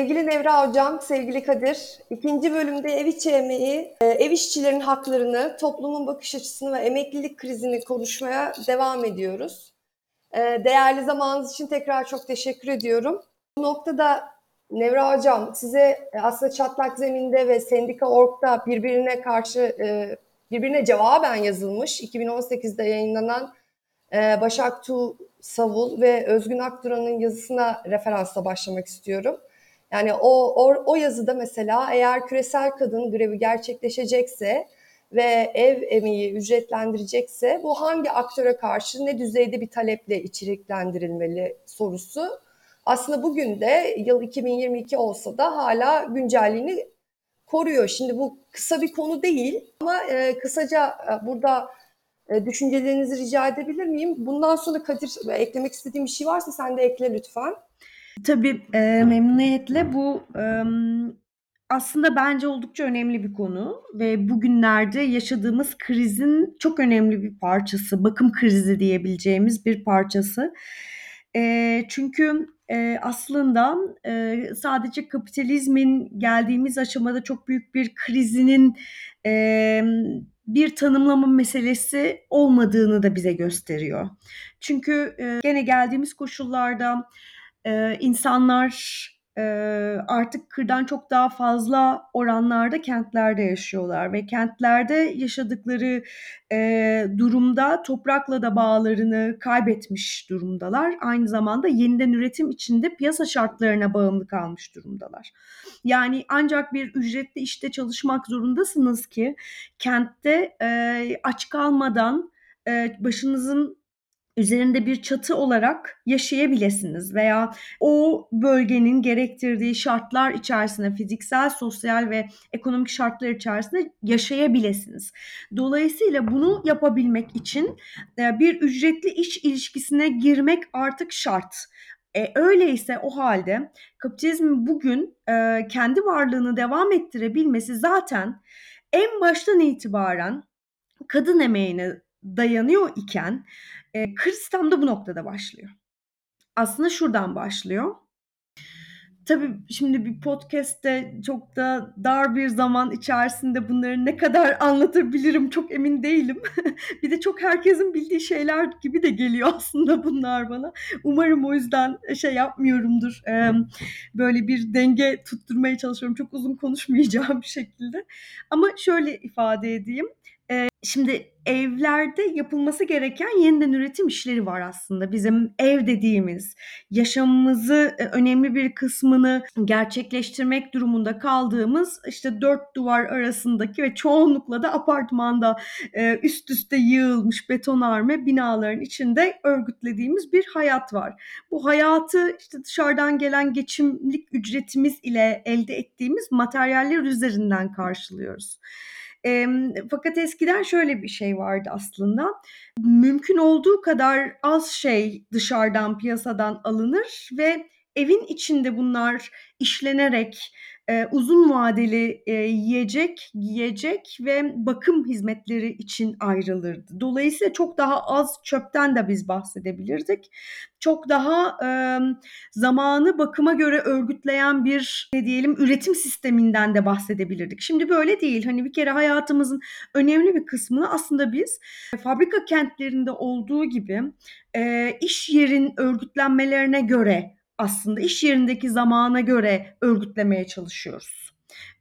Sevgili Nevra Hocam, sevgili Kadir, ikinci bölümde ev içi emeği, e, ev işçilerin haklarını, toplumun bakış açısını ve emeklilik krizini konuşmaya devam ediyoruz. E, değerli zamanınız için tekrar çok teşekkür ediyorum. Bu noktada Nevra Hocam, size aslında çatlak zeminde ve sendika org'da birbirine karşı, e, birbirine cevaben yazılmış 2018'de yayınlanan Başak Tu Savul ve Özgün Akduran'ın yazısına referansla başlamak istiyorum. Yani o, o, o yazıda mesela eğer küresel kadın grevi gerçekleşecekse ve ev emeği ücretlendirecekse bu hangi aktöre karşı ne düzeyde bir taleple içeriklendirilmeli sorusu aslında bugün de yıl 2022 olsa da hala güncelliğini koruyor. Şimdi bu kısa bir konu değil ama e, kısaca e, burada e, düşüncelerinizi rica edebilir miyim? Bundan sonra Kadir eklemek istediğim bir şey varsa sen de ekle lütfen. Tabii, eee, memnuniyetle. Bu, emm, aslında bence oldukça önemli bir konu ve bugünlerde yaşadığımız krizin çok önemli bir parçası, bakım krizi diyebileceğimiz bir parçası. Eee, çünkü, eee, aslında, eee, sadece kapitalizmin geldiğimiz aşamada çok büyük bir krizinin, emm, bir tanımlama meselesi olmadığını da bize gösteriyor. Çünkü, eee, gene geldiğimiz koşullarda Eee, insanlar, eee, artık kırdan çok daha fazla oranlarda kentlerde yaşıyorlar ve kentlerde yaşadıkları, eee, durumda toprakla da bağlarını kaybetmiş durumdalar. Aynı zamanda yeniden üretim içinde piyasa şartlarına bağımlı kalmış durumdalar. Yani ancak bir ücretli işte çalışmak zorundasınız ki kentte, eee, aç kalmadan, eee, başınızın üzerinde bir çatı olarak yaşayabilirsiniz veya o bölgenin gerektirdiği şartlar içerisinde fiziksel, sosyal ve ekonomik şartlar içerisinde yaşayabilirsiniz. Dolayısıyla bunu yapabilmek için e, bir ücretli iş ilişkisine girmek artık şart. E, öyleyse o halde kapitalizmin bugün e, kendi varlığını devam ettirebilmesi zaten en baştan itibaren kadın emeğine dayanıyor iken e, kriz tam da bu noktada başlıyor. Aslında şuradan başlıyor. Tabii şimdi bir podcast'te çok da dar bir zaman içerisinde bunları ne kadar anlatabilirim çok emin değilim. bir de çok herkesin bildiği şeyler gibi de geliyor aslında bunlar bana. Umarım o yüzden şey yapmıyorumdur. Böyle bir denge tutturmaya çalışıyorum. Çok uzun konuşmayacağım bir şekilde. Ama şöyle ifade edeyim. Ee, şimdi evlerde yapılması gereken yeniden üretim işleri var aslında. Bizim ev dediğimiz yaşamımızı e, önemli bir kısmını gerçekleştirmek durumunda kaldığımız işte dört duvar arasındaki ve çoğunlukla da apartmanda e, üst üste yığılmış betonarme binaların içinde örgütlediğimiz bir hayat var. Bu hayatı işte dışarıdan gelen geçimlik ücretimiz ile elde ettiğimiz materyaller üzerinden karşılıyoruz. E, fakat eskiden şöyle bir şey vardı aslında. Mümkün olduğu kadar az şey dışarıdan piyasadan alınır ve evin içinde bunlar işlenerek e, uzun vadeli e, yiyecek, giyecek ve bakım hizmetleri için ayrılırdı. Dolayısıyla çok daha az çöpten de biz bahsedebilirdik. Çok daha e, zamanı bakıma göre örgütleyen bir ne diyelim üretim sisteminden de bahsedebilirdik. Şimdi böyle değil. Hani bir kere hayatımızın önemli bir kısmını aslında biz fabrika kentlerinde olduğu gibi e, iş yerin örgütlenmelerine göre aslında iş yerindeki zamana göre örgütlemeye çalışıyoruz.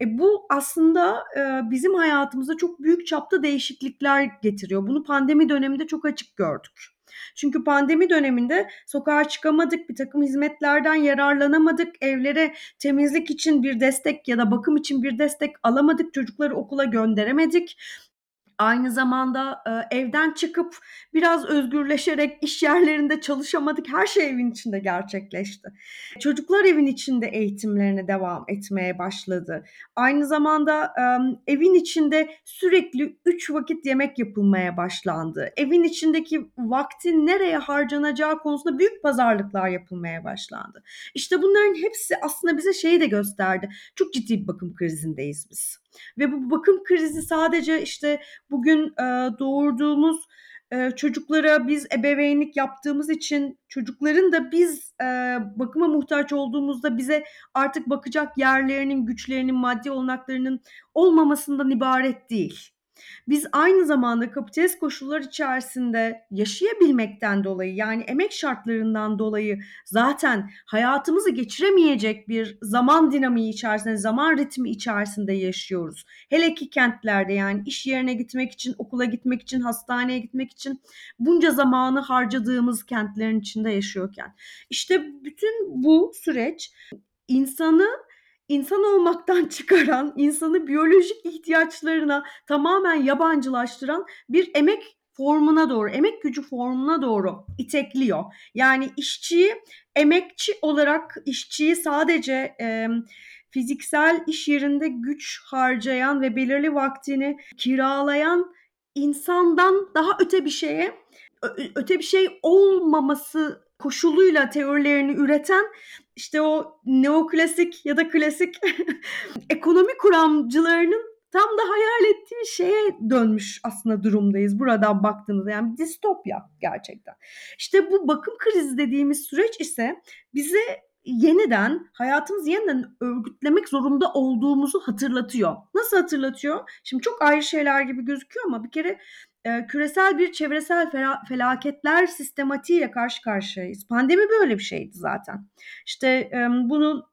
E bu aslında e, bizim hayatımızda çok büyük çapta değişiklikler getiriyor. Bunu pandemi döneminde çok açık gördük. Çünkü pandemi döneminde sokağa çıkamadık, bir takım hizmetlerden yararlanamadık, evlere temizlik için bir destek ya da bakım için bir destek alamadık, çocukları okula gönderemedik. Aynı zamanda e, evden çıkıp biraz özgürleşerek iş yerlerinde çalışamadık. Her şey evin içinde gerçekleşti. Çocuklar evin içinde eğitimlerine devam etmeye başladı. Aynı zamanda e, evin içinde sürekli üç vakit yemek yapılmaya başlandı. Evin içindeki vaktin nereye harcanacağı konusunda büyük pazarlıklar yapılmaya başlandı. İşte bunların hepsi aslında bize şeyi de gösterdi. Çok ciddi bir bakım krizindeyiz biz. Ve bu bakım krizi sadece işte bugün e, doğurduğumuz Eee, çocuklara biz ebeveynlik yaptığımız için çocukların da biz, eee, bakıma muhtaç olduğumuzda bize artık bakacak yerlerinin, güçlerinin, maddi olanaklarının olmamasından ibaret değil. Biz aynı zamanda kapitalist koşullar içerisinde yaşayabilmekten dolayı, yani emek şartlarından dolayı zaten hayatımızı geçiremeyecek bir zaman dinamiği içerisinde, zaman ritmi içerisinde yaşıyoruz. Hele ki kentlerde yani iş yerine gitmek için, okula gitmek için, hastaneye gitmek için bunca zamanı harcadığımız kentlerin içinde yaşıyorken. İşte bütün bu süreç insanı insan olmaktan çıkaran, insanı biyolojik ihtiyaçlarına tamamen yabancılaştıran bir emek formuna doğru, emek gücü formuna doğru itekliyor. Yani işçiyi emekçi olarak işçiyi sadece e, fiziksel iş yerinde güç harcayan ve belirli vaktini kiralayan insandan daha öte bir şeye öte bir şey olmaması koşuluyla teorilerini üreten işte o neoklasik ya da klasik ekonomi kuramcılarının tam da hayal ettiği şeye dönmüş aslında durumdayız buradan baktığımızda. Yani distopya gerçekten. İşte bu bakım krizi dediğimiz süreç ise bize yeniden hayatımızı yeniden örgütlemek zorunda olduğumuzu hatırlatıyor. Nasıl hatırlatıyor? Şimdi çok ayrı şeyler gibi gözüküyor ama bir kere e, küresel bir çevresel fela- felaketler sistematiğiyle karşı karşıyayız. Pandemi böyle bir şeydi zaten. İşte bunu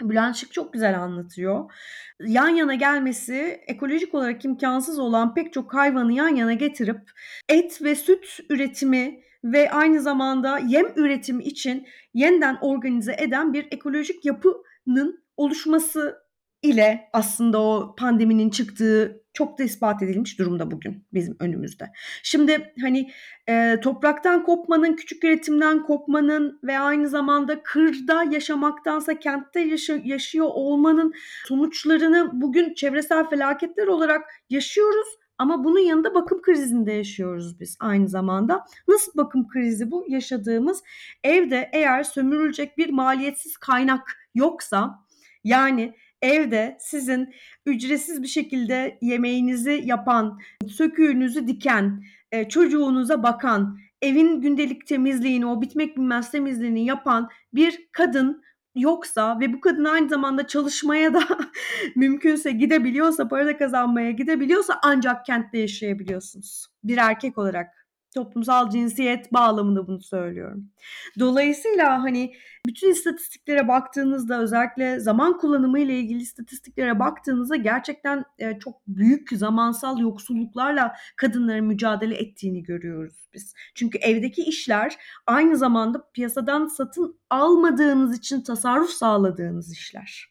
Bülent Şık çok güzel anlatıyor. Yan yana gelmesi ekolojik olarak imkansız olan pek çok hayvanı yan yana getirip et ve süt üretimi ve aynı zamanda yem üretimi için yeniden organize eden bir ekolojik yapının oluşması ile aslında o pandeminin çıktığı çok da ispat edilmiş durumda bugün bizim önümüzde. Şimdi hani e, topraktan kopmanın, küçük üretimden kopmanın ve aynı zamanda kırda yaşamaktansa kentte yaşa, yaşıyor olmanın sonuçlarını bugün çevresel felaketler olarak yaşıyoruz. Ama bunun yanında bakım krizinde yaşıyoruz biz aynı zamanda. Nasıl bakım krizi bu? Yaşadığımız evde eğer sömürülecek bir maliyetsiz kaynak yoksa yani evde sizin ücretsiz bir şekilde yemeğinizi yapan, söküğünüzü diken, e, çocuğunuza bakan, evin gündelik temizliğini, o bitmek bilmez temizliğini yapan bir kadın yoksa ve bu kadın aynı zamanda çalışmaya da mümkünse gidebiliyorsa, para da kazanmaya gidebiliyorsa ancak kentte yaşayabiliyorsunuz. Bir erkek olarak toplumsal cinsiyet bağlamında bunu söylüyorum. Dolayısıyla hani bütün istatistiklere baktığınızda özellikle zaman kullanımı ile ilgili istatistiklere baktığınızda gerçekten e, çok büyük zamansal yoksulluklarla kadınların mücadele ettiğini görüyoruz biz. Çünkü evdeki işler aynı zamanda piyasadan satın almadığınız için tasarruf sağladığınız işler.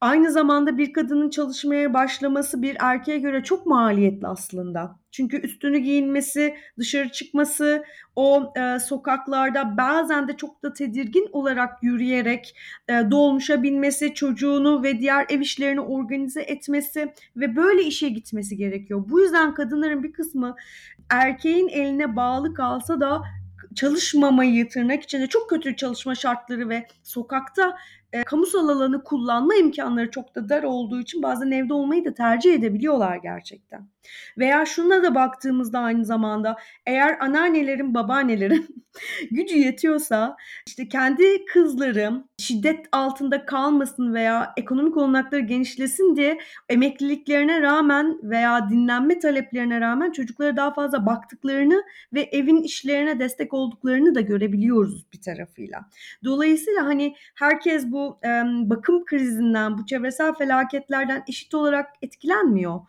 Aynı zamanda bir kadının çalışmaya başlaması bir erkeğe göre çok maliyetli aslında. Çünkü üstünü giyinmesi, dışarı çıkması, o e, sokaklarda bazen de çok da tedirgin olarak yürüyerek e, dolmuşa binmesi, çocuğunu ve diğer ev işlerini organize etmesi ve böyle işe gitmesi gerekiyor. Bu yüzden kadınların bir kısmı erkeğin eline bağlı kalsa da çalışmamayı tırnak içinde çok kötü çalışma şartları ve sokakta e, kamusal alanı kullanma imkanları çok da dar olduğu için bazen evde olmayı da tercih edebiliyorlar gerçekten. Veya şuna da baktığımızda aynı zamanda eğer anneannelerin, babaannelerin gücü yetiyorsa işte kendi kızları şiddet altında kalmasın veya ekonomik olanakları genişlesin diye emekliliklerine rağmen veya dinlenme taleplerine rağmen çocuklara daha fazla baktıklarını ve evin işlerine destek olduklarını da görebiliyoruz bir tarafıyla. Dolayısıyla hani herkes bu e, bakım krizinden, bu çevresel felaketlerden eşit olarak etkilenmiyor.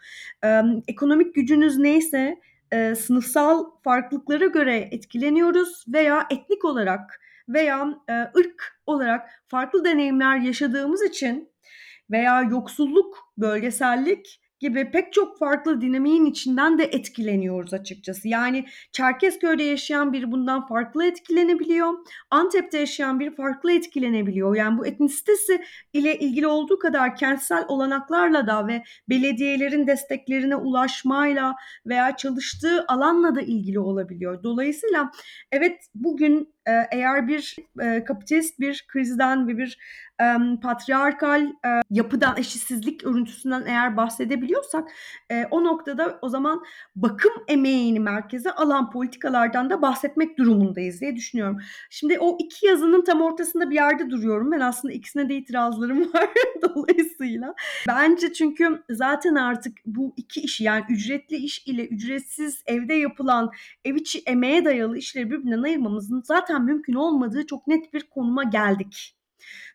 E, ekonomik gücünüz neyse e, sınıfsal farklılıklara göre etkileniyoruz veya etnik olarak veya e, ırk olarak farklı deneyimler yaşadığımız için veya yoksulluk, bölgesellik gibi pek çok farklı dinamiğin içinden de etkileniyoruz açıkçası. Yani Çerkezköy'de yaşayan biri bundan farklı etkilenebiliyor. Antep'te yaşayan biri farklı etkilenebiliyor. Yani bu etnisitesi ile ilgili olduğu kadar kentsel olanaklarla da ve belediyelerin desteklerine ulaşmayla veya çalıştığı alanla da ilgili olabiliyor. Dolayısıyla evet bugün eğer bir e, kapitalist bir krizden ve bir e, patriarkal e, yapıdan, eşitsizlik örüntüsünden eğer bahsedebiliyorsak e, o noktada o zaman bakım emeğini merkeze alan politikalardan da bahsetmek durumundayız diye düşünüyorum. Şimdi o iki yazının tam ortasında bir yerde duruyorum. Ben aslında ikisine de itirazlarım var dolayısıyla. Bence çünkü zaten artık bu iki işi yani ücretli iş ile ücretsiz evde yapılan ev içi emeğe dayalı işleri birbirinden ayırmamızın zaten mümkün olmadığı çok net bir konuma geldik.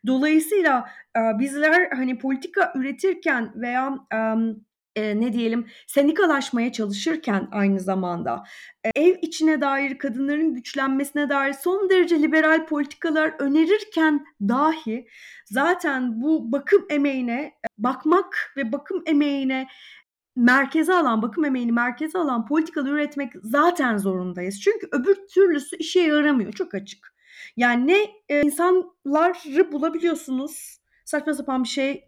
Dolayısıyla bizler hani politika üretirken veya e, ne diyelim sendikalaşmaya çalışırken aynı zamanda e, ev içine dair kadınların güçlenmesine dair son derece liberal politikalar önerirken dahi zaten bu bakım emeğine e, bakmak ve bakım emeğine merkeze alan, bakım emeğini merkeze alan politikalar üretmek zaten zorundayız. Çünkü öbür türlüsü işe yaramıyor. Çok açık. Yani ne e, insanları bulabiliyorsunuz. Saçma sapan bir şey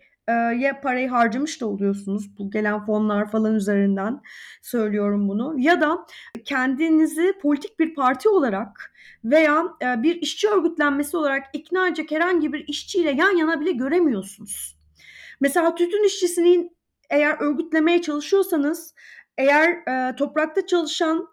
ya parayı harcamış da oluyorsunuz bu gelen fonlar falan üzerinden söylüyorum bunu ya da kendinizi politik bir parti olarak veya bir işçi örgütlenmesi olarak ikna edecek herhangi bir işçiyle yan yana bile göremiyorsunuz. Mesela tütün işçisinin eğer örgütlemeye çalışıyorsanız eğer e, toprakta çalışan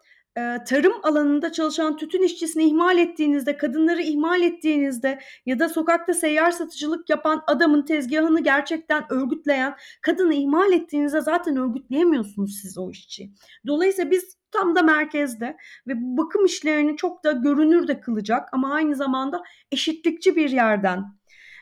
tarım alanında çalışan tütün işçisini ihmal ettiğinizde, kadınları ihmal ettiğinizde ya da sokakta seyyar satıcılık yapan adamın tezgahını gerçekten örgütleyen kadını ihmal ettiğinizde zaten örgütleyemiyorsunuz siz o işçi. Dolayısıyla biz tam da merkezde ve bakım işlerini çok da görünür de kılacak ama aynı zamanda eşitlikçi bir yerden,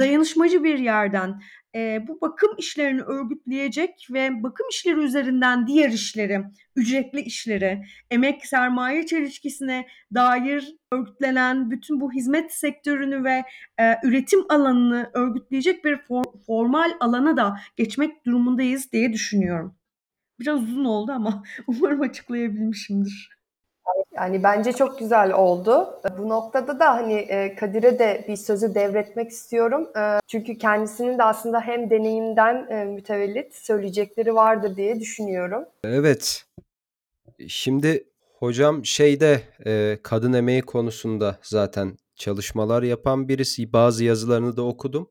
dayanışmacı bir yerden e, bu bakım işlerini örgütleyecek ve bakım işleri üzerinden diğer işleri, ücretli işleri, emek sermaye çelişkisine dair örgütlenen bütün bu hizmet sektörünü ve e, üretim alanını örgütleyecek bir for, formal alana da geçmek durumundayız diye düşünüyorum. Biraz uzun oldu ama umarım açıklayabilmişimdir. Yani bence çok güzel oldu. Bu noktada da hani e, Kadir'e de bir sözü devretmek istiyorum. E, çünkü kendisinin de aslında hem deneyimden e, mütevellit söyleyecekleri vardır diye düşünüyorum. Evet. Şimdi hocam şeyde kadın emeği konusunda zaten çalışmalar yapan birisi. Bazı yazılarını da okudum.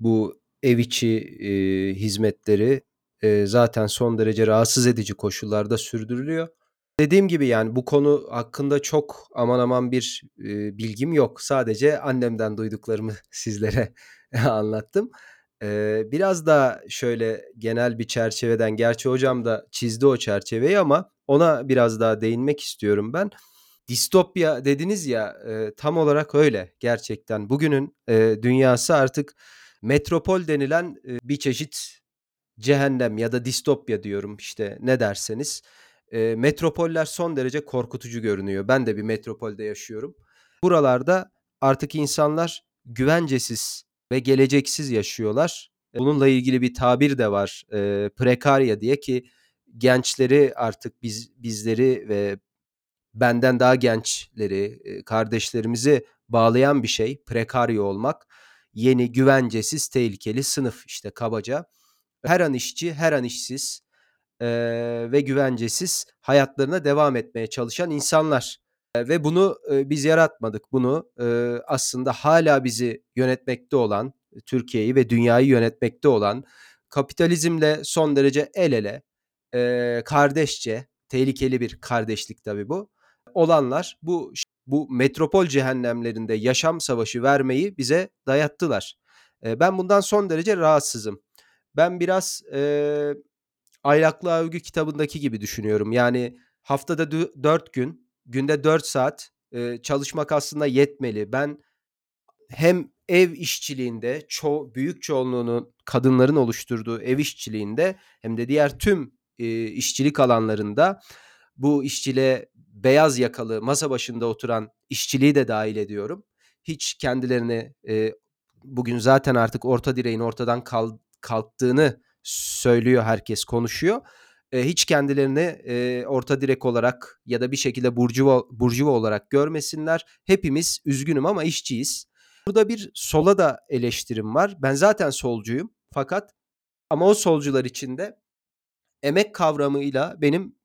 Bu ev içi hizmetleri zaten son derece rahatsız edici koşullarda sürdürülüyor. Dediğim gibi yani bu konu hakkında çok aman aman bir e, bilgim yok. Sadece annemden duyduklarımı sizlere anlattım. E, biraz da şöyle genel bir çerçeveden, gerçi hocam da çizdi o çerçeveyi ama ona biraz daha değinmek istiyorum ben. Distopya dediniz ya e, tam olarak öyle gerçekten. Bugünün e, dünyası artık metropol denilen e, bir çeşit cehennem ya da distopya diyorum işte ne derseniz e, metropoller son derece korkutucu görünüyor. Ben de bir metropolde yaşıyorum. Buralarda artık insanlar güvencesiz ve geleceksiz yaşıyorlar. Bununla ilgili bir tabir de var. E, prekarya diye ki gençleri artık biz bizleri ve benden daha gençleri, kardeşlerimizi bağlayan bir şey prekarya olmak. Yeni, güvencesiz, tehlikeli sınıf işte kabaca. Her an işçi, her an işsiz e, ve güvencesiz hayatlarına devam etmeye çalışan insanlar. E, ve bunu e, biz yaratmadık. Bunu e, aslında hala bizi yönetmekte olan, Türkiye'yi ve dünyayı yönetmekte olan kapitalizmle son derece el ele, e, kardeşçe, tehlikeli bir kardeşlik tabii bu, olanlar bu bu metropol cehennemlerinde yaşam savaşı vermeyi bize dayattılar. Ben bundan son derece rahatsızım. Ben biraz Aylaklı Övgü kitabındaki gibi düşünüyorum. Yani haftada dört gün, günde dört saat e, çalışmak aslında yetmeli. Ben hem ev işçiliğinde ço büyük çoğunluğunu kadınların oluşturduğu ev işçiliğinde hem de diğer tüm e, işçilik alanlarında bu işçiliğe beyaz yakalı masa başında oturan işçiliği de dahil ediyorum. Hiç kendilerini e, bugün zaten artık orta direğin ortadan kal, kalktığını söylüyor herkes konuşuyor. E, hiç kendilerini e, orta direk olarak ya da bir şekilde burjuva, burjuva olarak görmesinler. Hepimiz üzgünüm ama işçiyiz. Burada bir sola da eleştirim var. Ben zaten solcuyum fakat ama o solcular içinde emek kavramıyla benim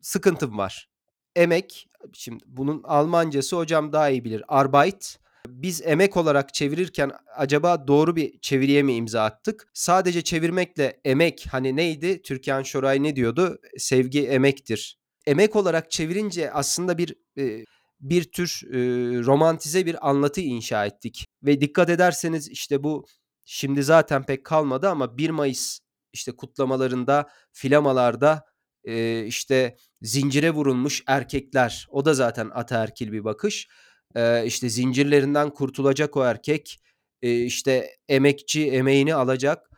sıkıntım var. emek, şimdi bunun Almancası hocam daha iyi bilir. Arbeit. Biz emek olarak çevirirken acaba doğru bir çeviriye mi imza attık? Sadece çevirmekle emek hani neydi? Türkan Şoray ne diyordu? Sevgi emektir. Emek olarak çevirince aslında bir e, bir tür e, romantize bir anlatı inşa ettik. Ve dikkat ederseniz işte bu şimdi zaten pek kalmadı ama 1 Mayıs işte kutlamalarında, filamalarda e, işte zincire vurulmuş erkekler. O da zaten ataerkil bir bakış. E, işte zincirlerinden kurtulacak o erkek. E, işte emekçi emeğini alacak.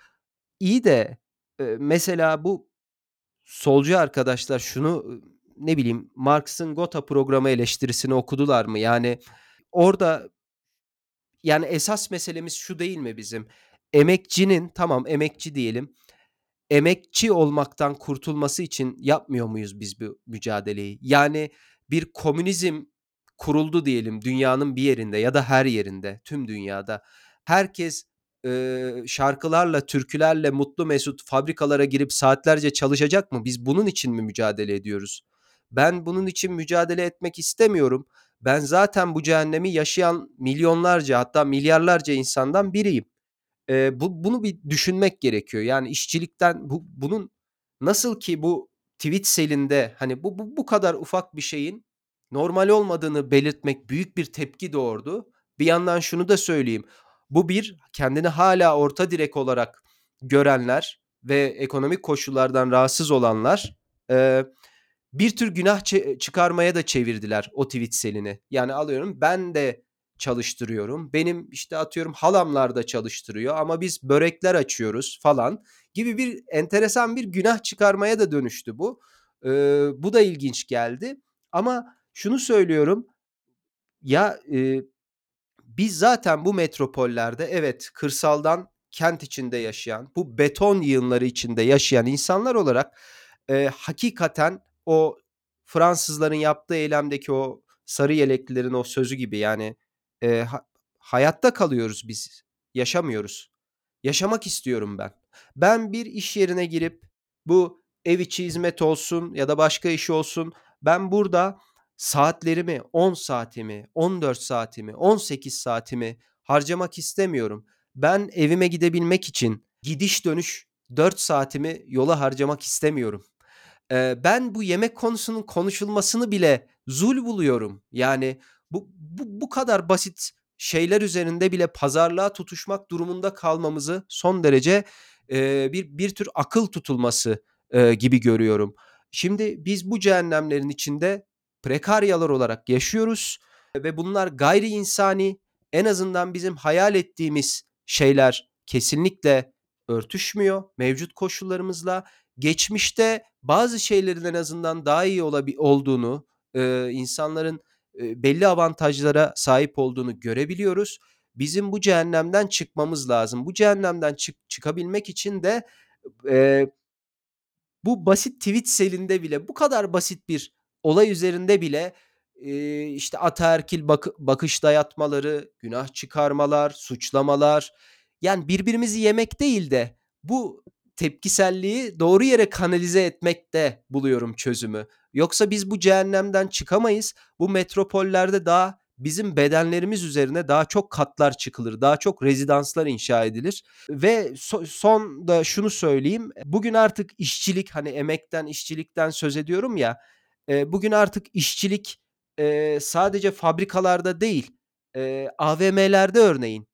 İyi de e, mesela bu solcu arkadaşlar şunu ne bileyim Marx'ın Gotha programı eleştirisini okudular mı? Yani orada yani esas meselemiz şu değil mi bizim? Emekçinin tamam emekçi diyelim. Emekçi olmaktan kurtulması için yapmıyor muyuz biz bu mücadeleyi? Yani bir komünizm kuruldu diyelim dünyanın bir yerinde ya da her yerinde, tüm dünyada. Herkes e, şarkılarla, türkülerle mutlu mesut fabrikalara girip saatlerce çalışacak mı? Biz bunun için mi mücadele ediyoruz? Ben bunun için mücadele etmek istemiyorum. Ben zaten bu cehennemi yaşayan milyonlarca hatta milyarlarca insandan biriyim. Eee, bu bunu bir düşünmek gerekiyor. Yani işçilikten bu bunun nasıl ki bu tweet selinde hani bu bu bu kadar ufak bir şeyin normal olmadığını belirtmek büyük bir tepki doğurdu. Bir yandan şunu da söyleyeyim. Bu bir kendini hala orta direk olarak görenler ve ekonomik koşullardan rahatsız olanlar eee, bir tür günah çıkarmaya da çevirdiler o tweet selini. Yani alıyorum ben de çalıştırıyorum. Benim işte atıyorum halamlar da çalıştırıyor ama biz börekler açıyoruz falan gibi bir enteresan bir günah çıkarmaya da dönüştü bu. Ee, bu da ilginç geldi. Ama şunu söylüyorum ya e, biz zaten bu metropollerde evet kırsaldan kent içinde yaşayan, bu beton yığınları içinde yaşayan insanlar olarak e, hakikaten o Fransızların yaptığı eylemdeki o sarı yeleklilerin o sözü gibi yani e, ha- hayatta kalıyoruz biz, yaşamıyoruz. Yaşamak istiyorum ben. Ben bir iş yerine girip bu ev içi hizmet olsun ya da başka iş olsun ben burada saatlerimi, 10 saatimi, 14 saatimi, 18 saatimi harcamak istemiyorum. Ben evime gidebilmek için gidiş dönüş 4 saatimi yola harcamak istemiyorum. Eee, ben bu yemek konusunun konuşulmasını bile zul buluyorum. Yani bu bu bu kadar basit şeyler üzerinde bile pazarlığa tutuşmak durumunda kalmamızı son derece, eee, bir bir tür akıl tutulması, eee, gibi görüyorum. Şimdi biz bu cehennemlerin içinde prekaryalar olarak yaşıyoruz ve bunlar gayri insani, en azından bizim hayal ettiğimiz şeyler kesinlikle örtüşmüyor mevcut koşullarımızla. Geçmişte bazı şeylerin en azından daha iyi olabi olduğunu, eee, insanların, eee, belli avantajlara sahip olduğunu görebiliyoruz. Bizim bu cehennemden çıkmamız lazım. Bu cehennemden çık çıkabilmek için de, eee, bu basit tweet selinde bile, bu kadar basit bir olay üzerinde bile, işte ataerkil bakı bakış dayatmaları, günah çıkarmalar, suçlamalar, yani birbirimizi yemek değil de bu tepkiselliği doğru yere kanalize etmekte buluyorum çözümü. Yoksa biz bu cehennemden çıkamayız. Bu metropollerde daha bizim bedenlerimiz üzerine daha çok katlar çıkılır, daha çok rezidanslar inşa edilir ve so- son da şunu söyleyeyim. Bugün artık işçilik hani emekten, işçilikten söz ediyorum ya. E, bugün artık işçilik e, sadece fabrikalarda değil, e, AVM'lerde örneğin.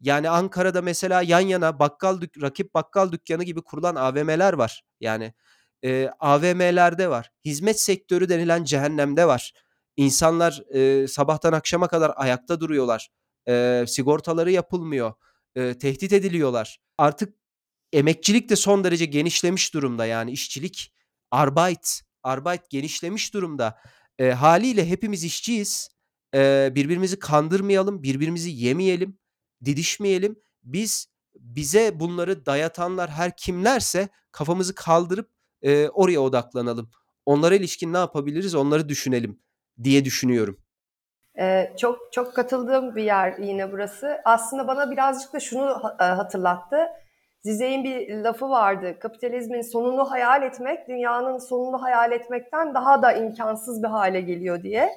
Yani Ankara'da mesela yan yana bakkal dük rakip bakkal dükkanı gibi kurulan AVM'ler var. Yani, eee, AVM'lerde var. Hizmet sektörü denilen cehennemde var. İnsanlar, eee, sabahtan akşama kadar ayakta duruyorlar. Eee, sigortaları yapılmıyor. Eee, tehdit ediliyorlar. Artık emekçilik de son derece genişlemiş durumda yani işçilik, Arbeit, Arbeit genişlemiş durumda. Eee, hâliyle hepimiz işçiyiz. Eee, birbirimizi kandırmayalım, birbirimizi yemeyelim didişmeyelim. Biz bize bunları dayatanlar her kimlerse kafamızı kaldırıp, eee, oraya odaklanalım. Onlara ilişkin ne yapabiliriz onları düşünelim diye düşünüyorum. Ee, çok çok katıldığım bir yer yine burası. Aslında bana birazcık da şunu ha- e, hatırlattı. Zizek'in bir lafı vardı. Kapitalizmin sonunu hayal etmek, dünyanın sonunu hayal etmekten daha da imkansız bir hale geliyor diye.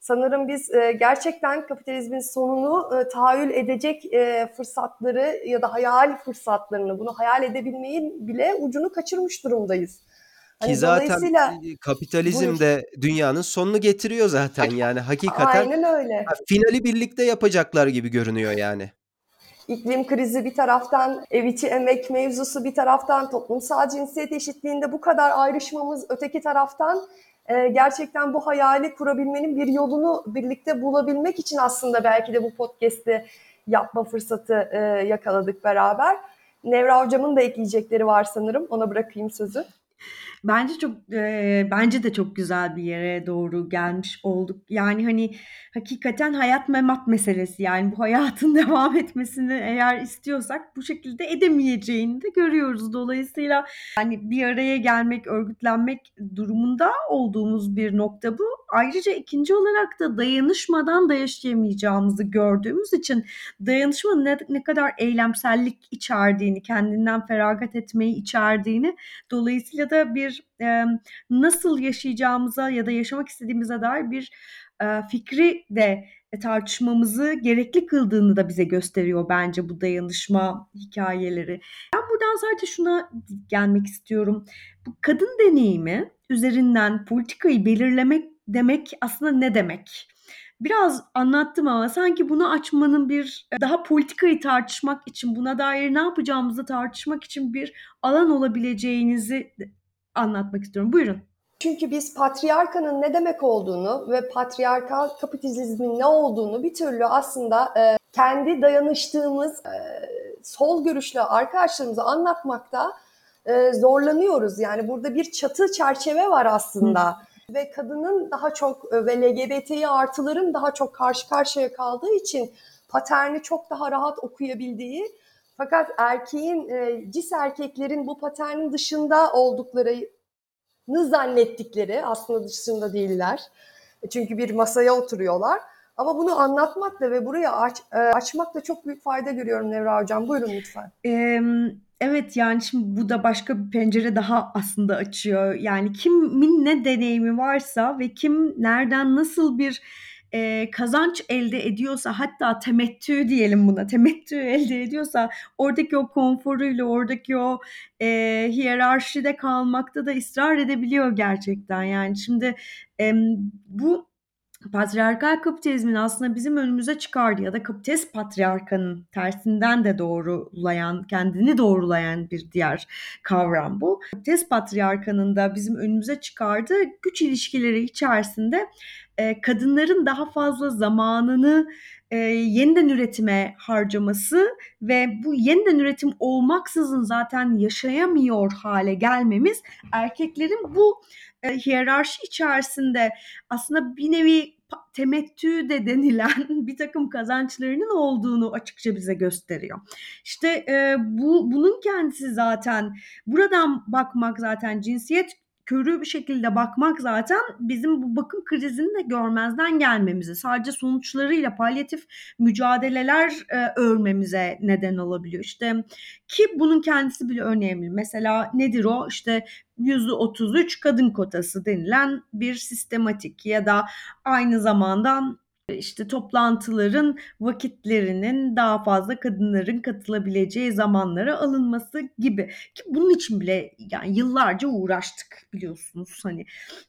Sanırım biz e, gerçekten kapitalizmin sonunu e, tahayyül edecek e, fırsatları ya da hayal fırsatlarını, bunu hayal edebilmeyin bile ucunu kaçırmış durumdayız. Ki Hani zaten dolayısıyla kapitalizm Buyur. de dünyanın sonunu getiriyor zaten yani hakikaten aynen öyle. finali birlikte yapacaklar gibi görünüyor yani. İklim krizi bir taraftan, ev içi emek mevzusu bir taraftan, toplumsal cinsiyet eşitliğinde bu kadar ayrışmamız öteki taraftan e, gerçekten bu hayali kurabilmenin bir yolunu birlikte bulabilmek için aslında belki de bu podcast'i yapma fırsatı e, yakaladık beraber. Nevra hocamın da ekleyecekleri var sanırım. Ona bırakayım sözü. Bence çok eee, bence de çok güzel bir yere doğru gelmiş olduk. Yani hani hakikaten hayat memat meselesi. Yani bu hayatın devam etmesini eğer istiyorsak bu şekilde edemeyeceğini de görüyoruz. Dolayısıyla hani bir araya gelmek, örgütlenmek durumunda olduğumuz bir nokta bu. Ayrıca ikinci olarak da dayanışmadan da yaşayamayacağımızı gördüğümüz için dayanışmanın ne, ne kadar eylemsellik içerdiğini, kendinden feragat etmeyi içerdiğini dolayısıyla da bir e, nasıl yaşayacağımıza ya da yaşamak istediğimize dair bir e, fikri de tartışmamızı gerekli kıldığını da bize gösteriyor bence bu dayanışma hikayeleri. Ben buradan sadece şuna gelmek istiyorum. Bu kadın deneyimi üzerinden politikayı belirlemek demek aslında ne demek? Biraz anlattım ama sanki bunu açmanın bir daha politikayı tartışmak için, buna dair ne yapacağımızı tartışmak için bir alan olabileceğinizi anlatmak istiyorum. Buyurun. Çünkü biz patriarkanın ne demek olduğunu ve patriarkal kapitalizmin ne olduğunu bir türlü aslında e, kendi dayanıştığımız e, sol görüşlü arkadaşlarımıza anlatmakta e, zorlanıyoruz. Yani burada bir çatı çerçeve var aslında. Hı. Ve kadının daha çok e, ve LGBTİ artıların daha çok karşı karşıya kaldığı için paterni çok daha rahat okuyabildiği fakat erkeğin, e, cis erkeklerin bu paternin dışında oldukları zannettikleri aslında dışında değiller. Çünkü bir masaya oturuyorlar. Ama bunu anlatmakla ve buraya aç, e, açmakla çok büyük fayda görüyorum Nevra Hocam. Buyurun lütfen. Ee, evet yani şimdi bu da başka bir pencere daha aslında açıyor. Yani kimin ne deneyimi varsa ve kim nereden nasıl bir e, kazanç elde ediyorsa hatta temettü diyelim buna temettü elde ediyorsa oradaki o konforuyla oradaki o e, hiyerarşide kalmakta da ısrar edebiliyor gerçekten yani şimdi e, bu patriarkal kapitalizmin aslında bizim önümüze çıkardı ya da kapitalist patriarkanın tersinden de doğrulayan, kendini doğrulayan bir diğer kavram bu. Kapitalist patriarkanın da bizim önümüze çıkardığı güç ilişkileri içerisinde kadınların daha fazla zamanını e, yeniden üretime harcaması ve bu yeniden üretim olmaksızın zaten yaşayamıyor hale gelmemiz erkeklerin bu e, hiyerarşi içerisinde aslında bir nevi temettü de denilen bir takım kazançlarının olduğunu açıkça bize gösteriyor. İşte e, bu bunun kendisi zaten buradan bakmak zaten cinsiyet körü bir şekilde bakmak zaten bizim bu bakım krizini de görmezden gelmemize, sadece sonuçlarıyla palyatif mücadeleler e, örmemize neden olabiliyor. İşte ki bunun kendisi bile önemli. Mesela nedir o? İşte %33 kadın kotası denilen bir sistematik ya da aynı zamanda işte toplantıların vakitlerinin daha fazla kadınların katılabileceği zamanlara alınması gibi. Ki bunun için bile yani yıllarca uğraştık biliyorsunuz hani.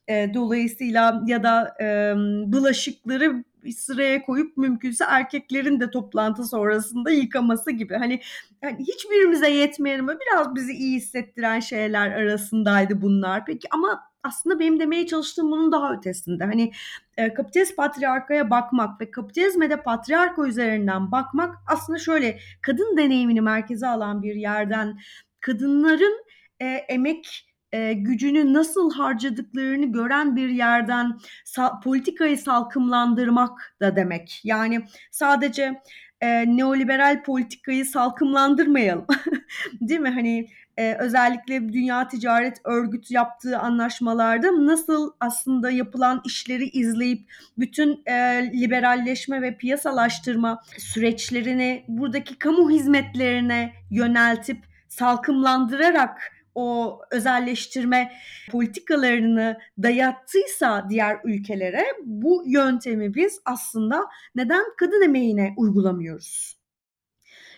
E, dolayısıyla ya da e, bulaşıkları sıraya koyup mümkünse erkeklerin de toplantı sonrasında yıkaması gibi. Hani yani hiçbirimize yetmeyen ama biraz bizi iyi hissettiren şeyler arasındaydı bunlar. Peki ama aslında benim demeye çalıştığım bunun daha ötesinde. Hani e, kapitalist patriarkaya bakmak ve kapitalizme de patriarka üzerinden bakmak aslında şöyle kadın deneyimini merkeze alan bir yerden kadınların e, emek e, gücünü nasıl harcadıklarını gören bir yerden sa- politikayı salkımlandırmak da demek. Yani sadece e, neoliberal politikayı salkımlandırmayalım. Değil mi? Hani e, özellikle Dünya Ticaret Örgütü yaptığı anlaşmalarda nasıl aslında yapılan işleri izleyip bütün e, liberalleşme ve piyasalaştırma süreçlerini buradaki kamu hizmetlerine yöneltip salkımlandırarak o özelleştirme politikalarını dayattıysa diğer ülkelere bu yöntemi biz aslında neden kadın emeğine uygulamıyoruz?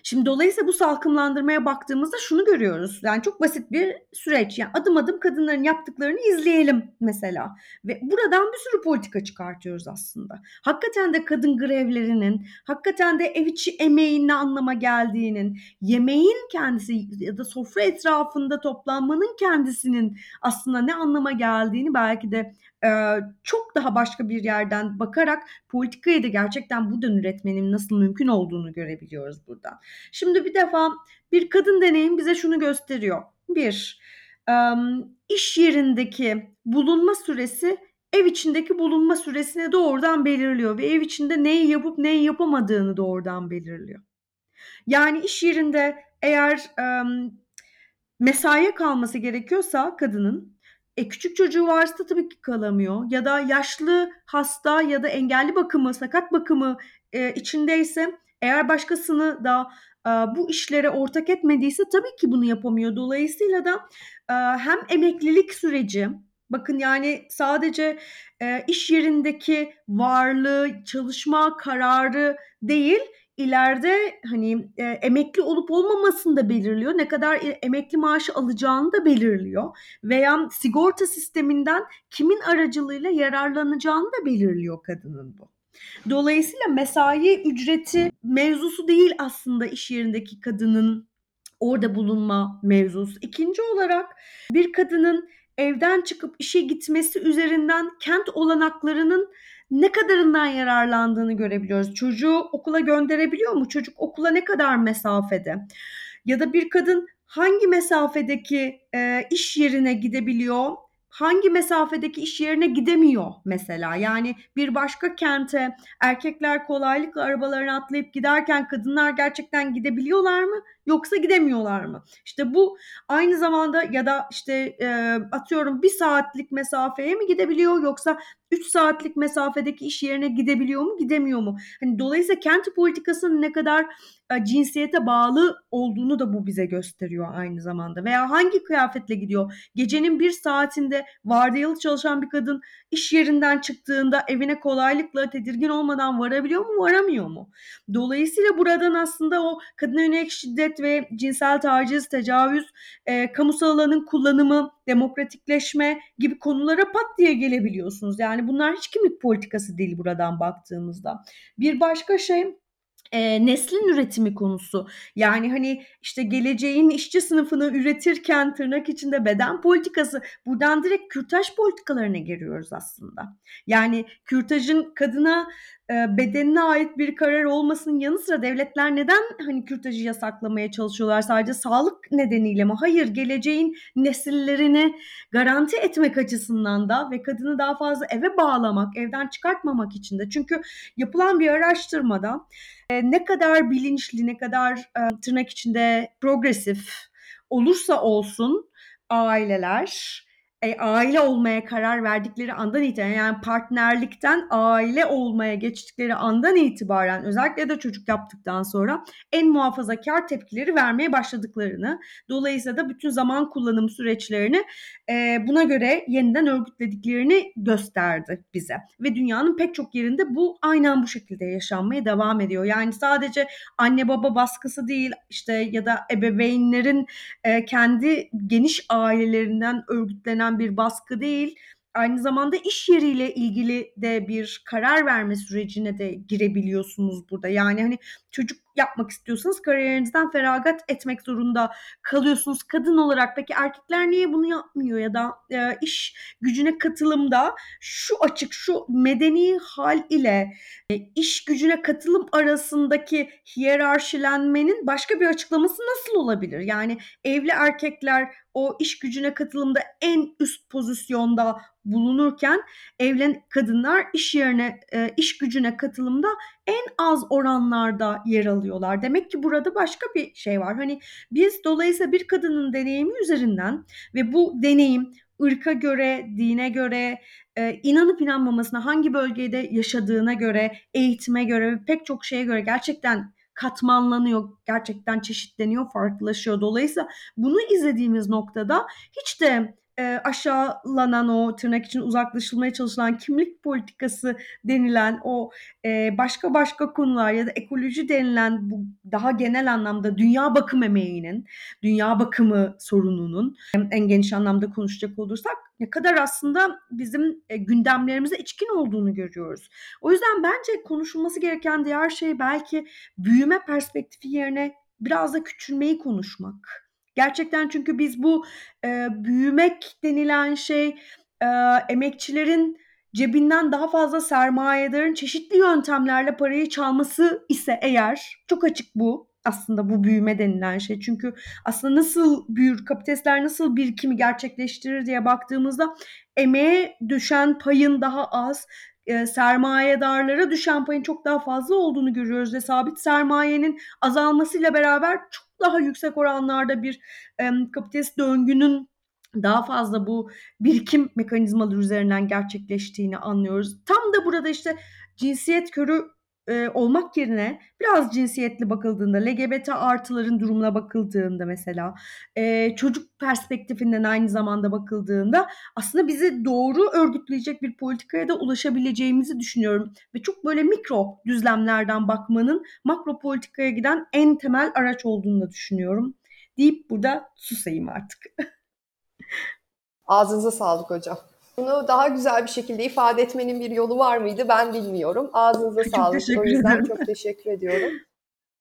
Şimdi dolayısıyla bu salkımlandırmaya baktığımızda şunu görüyoruz. Yani çok basit bir süreç. Yani adım adım kadınların yaptıklarını izleyelim mesela. Ve buradan bir sürü politika çıkartıyoruz aslında. Hakikaten de kadın grevlerinin, hakikaten de ev içi emeğin ne anlama geldiğinin, yemeğin kendisi ya da sofra etrafında toplanmanın kendisinin aslında ne anlama geldiğini belki de e, çok daha başka bir yerden bakarak politikayı da gerçekten buradan üretmenin nasıl mümkün olduğunu görebiliyoruz buradan. Şimdi bir defa bir kadın deneyim bize şunu gösteriyor. Bir, iş yerindeki bulunma süresi ev içindeki bulunma süresini doğrudan belirliyor ve ev içinde neyi yapıp neyi yapamadığını doğrudan belirliyor. Yani iş yerinde eğer mesaiye kalması gerekiyorsa kadının e, küçük çocuğu varsa tabii ki kalamıyor ya da yaşlı, hasta ya da engelli bakımı, sakat bakımı e, içindeyse eğer başkasını da bu işlere ortak etmediyse tabii ki bunu yapamıyor. Dolayısıyla da hem emeklilik süreci, bakın yani sadece iş yerindeki varlığı, çalışma kararı değil, ileride hani emekli olup olmamasını da belirliyor. Ne kadar emekli maaşı alacağını da belirliyor. Veya sigorta sisteminden kimin aracılığıyla yararlanacağını da belirliyor kadının bu. Dolayısıyla mesai ücreti mevzusu değil aslında iş yerindeki kadının orada bulunma mevzusu. İkinci olarak bir kadının evden çıkıp işe gitmesi üzerinden kent olanaklarının ne kadarından yararlandığını görebiliyoruz. Çocuğu okula gönderebiliyor mu? Çocuk okula ne kadar mesafede? Ya da bir kadın hangi mesafedeki e, iş yerine gidebiliyor? Hangi mesafedeki iş yerine gidemiyor mesela. Yani bir başka kente erkekler kolaylıkla arabalarına atlayıp giderken kadınlar gerçekten gidebiliyorlar mı? Yoksa gidemiyorlar mı? İşte bu aynı zamanda ya da işte e, atıyorum bir saatlik mesafeye mi gidebiliyor yoksa 3 saatlik mesafedeki iş yerine gidebiliyor mu gidemiyor mu? Hani dolayısıyla kent politikasının ne kadar e, cinsiyete bağlı olduğunu da bu bize gösteriyor aynı zamanda. Veya hangi kıyafetle gidiyor? Gecenin bir saatinde vardiyalı çalışan bir kadın iş yerinden çıktığında evine kolaylıkla tedirgin olmadan varabiliyor mu varamıyor mu? Dolayısıyla buradan aslında o kadına yönelik şiddet ve cinsel taciz, tecavüz, e, kamusal alanın kullanımı, demokratikleşme gibi konulara pat diye gelebiliyorsunuz. Yani bunlar hiç kimlik politikası değil buradan baktığımızda. Bir başka şey e, neslin üretimi konusu. Yani hani işte geleceğin işçi sınıfını üretirken tırnak içinde beden politikası buradan direkt kürtaj politikalarına giriyoruz aslında. Yani kürtajın kadına bedenine ait bir karar olmasının yanı sıra devletler neden hani kürtajı yasaklamaya çalışıyorlar? Sadece sağlık nedeniyle mi? Hayır, geleceğin nesillerini garanti etmek açısından da ve kadını daha fazla eve bağlamak, evden çıkartmamak için de. Çünkü yapılan bir araştırmada e, ne kadar bilinçli, ne kadar e, tırnak içinde progresif olursa olsun aileler e, aile olmaya karar verdikleri andan itibaren yani partnerlikten aile olmaya geçtikleri andan itibaren özellikle de çocuk yaptıktan sonra en muhafazakar tepkileri vermeye başladıklarını dolayısıyla da bütün zaman kullanım süreçlerini e, buna göre yeniden örgütlediklerini gösterdi bize ve dünyanın pek çok yerinde bu aynen bu şekilde yaşanmaya devam ediyor. Yani sadece anne baba baskısı değil işte ya da ebeveynlerin e, kendi geniş ailelerinden örgütlenen yüklenen bir baskı değil, aynı zamanda iş yeriyle ilgili de bir karar verme sürecine de girebiliyorsunuz burada. Yani hani çocuk yapmak istiyorsanız kariyerinizden feragat etmek zorunda kalıyorsunuz kadın olarak. Peki erkekler niye bunu yapmıyor ya da e, iş gücüne katılımda şu açık şu medeni hal ile e, iş gücüne katılım arasındaki hiyerarşilenmenin başka bir açıklaması nasıl olabilir? Yani evli erkekler o iş gücüne katılımda en üst pozisyonda bulunurken evlen kadınlar iş yerine e, iş gücüne katılımda en az oranlarda yer alıyorlar. Demek ki burada başka bir şey var. Hani biz dolayısıyla bir kadının deneyimi üzerinden ve bu deneyim ırka göre, dine göre, e, inanıp inanmamasına, hangi bölgede yaşadığına göre, eğitime göre ve pek çok şeye göre gerçekten katmanlanıyor, gerçekten çeşitleniyor, farklılaşıyor. Dolayısıyla bunu izlediğimiz noktada hiç de e, aşağılanan o tırnak için uzaklaşılmaya çalışılan kimlik politikası denilen o e, başka başka konular ya da ekoloji denilen bu daha genel anlamda dünya bakım emeğinin, dünya bakımı sorununun en geniş anlamda konuşacak olursak ne kadar aslında bizim e, gündemlerimize içkin olduğunu görüyoruz. O yüzden bence konuşulması gereken diğer şey belki büyüme perspektifi yerine biraz da küçülmeyi konuşmak. Gerçekten çünkü biz bu e, büyümek denilen şey e, emekçilerin cebinden daha fazla sermayedarın çeşitli yöntemlerle parayı çalması ise eğer çok açık bu aslında bu büyüme denilen şey. Çünkü aslında nasıl büyür, kapitalistler nasıl birikimi gerçekleştirir diye baktığımızda emeğe düşen payın daha az, e, sermayedarlara düşen payın çok daha fazla olduğunu görüyoruz ve sabit sermayenin azalmasıyla beraber çok daha yüksek oranlarda bir e, kapitalist döngünün daha fazla bu birikim mekanizmaları üzerinden gerçekleştiğini anlıyoruz. Tam da burada işte cinsiyet körü e, olmak yerine biraz cinsiyetli bakıldığında, LGBT artıların durumuna bakıldığında mesela, e, çocuk perspektifinden aynı zamanda bakıldığında aslında bizi doğru örgütleyecek bir politikaya da ulaşabileceğimizi düşünüyorum. Ve çok böyle mikro düzlemlerden bakmanın makro politikaya giden en temel araç olduğunu da düşünüyorum. Deyip burada susayım artık. Ağzınıza sağlık hocam. Bunu daha güzel bir şekilde ifade etmenin bir yolu var mıydı ben bilmiyorum. Ağzınıza Çok sağlık. O yüzden ederim. çok teşekkür ediyorum.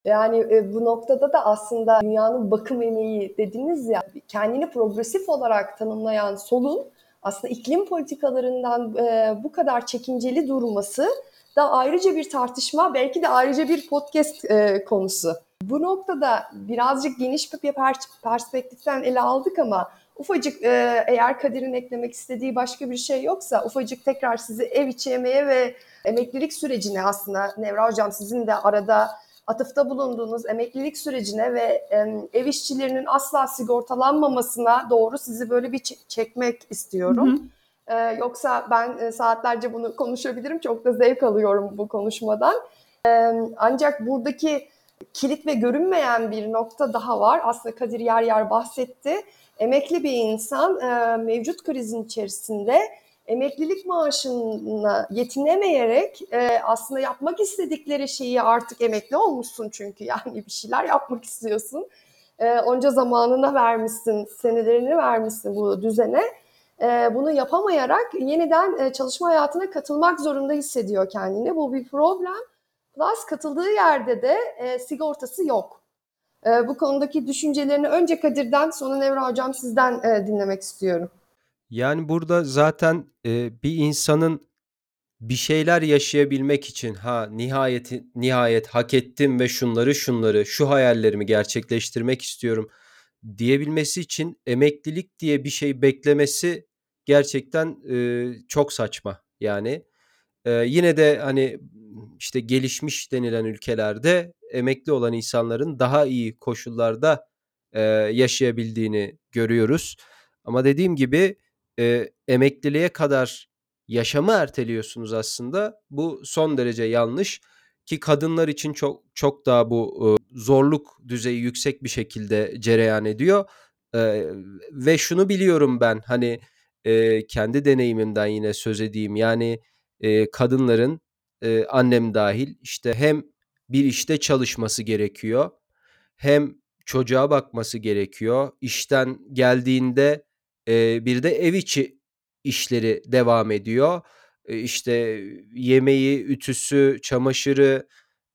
Yani e, bu noktada da aslında dünyanın bakım emeği dediniz ya kendini progresif olarak tanımlayan solun aslında iklim politikalarından e, bu kadar çekinceli durması da ayrıca bir tartışma belki de ayrıca bir podcast e, konusu. Bu noktada birazcık geniş bir pers- perspektiften ele aldık ama ufacık e, eğer Kadir'in eklemek istediği başka bir şey yoksa ufacık tekrar sizi ev içi emeğe ve emeklilik sürecine aslında Nevra Hocam sizin de arada atıfta bulunduğunuz emeklilik sürecine ve e, ev işçilerinin asla sigortalanmamasına doğru sizi böyle bir çekmek istiyorum. Hı hı. Ee, yoksa ben e, saatlerce bunu konuşabilirim. Çok da zevk alıyorum bu konuşmadan. Ee, ancak buradaki kilit ve görünmeyen bir nokta daha var. Aslında Kadir yer yer bahsetti. Emekli bir insan e, mevcut krizin içerisinde emeklilik maaşına yetinemeyerek e, aslında yapmak istedikleri şeyi artık emekli olmuşsun çünkü yani bir şeyler yapmak istiyorsun. E, onca zamanına vermişsin, senelerini vermişsin bu düzene. E, bunu yapamayarak yeniden e, çalışma hayatına katılmak zorunda hissediyor kendini. Bu bir problem. Plus katıldığı yerde de e, sigortası yok. E, bu konudaki düşüncelerini önce Kadir'den sonra Nevra Hocam sizden e, dinlemek istiyorum. Yani burada zaten e, bir insanın bir şeyler yaşayabilmek için ha nihayet nihayet hak ettim ve şunları şunları şu hayallerimi gerçekleştirmek istiyorum diyebilmesi için emeklilik diye bir şey beklemesi gerçekten e, çok saçma. Yani e, yine de hani işte gelişmiş denilen ülkelerde emekli olan insanların daha iyi koşullarda e, yaşayabildiğini görüyoruz. Ama dediğim gibi e, emekliliğe kadar yaşamı erteliyorsunuz aslında. Bu son derece yanlış ki kadınlar için çok çok daha bu e, zorluk düzeyi yüksek bir şekilde cereyan ediyor. E, ve şunu biliyorum ben hani e, kendi deneyimimden yine söz edeyim. Yani e, kadınların e, annem dahil işte hem bir işte çalışması gerekiyor hem çocuğa bakması gerekiyor. İşten geldiğinde e, bir de ev içi işleri devam ediyor. E, işte yemeği, ütüsü, çamaşırı,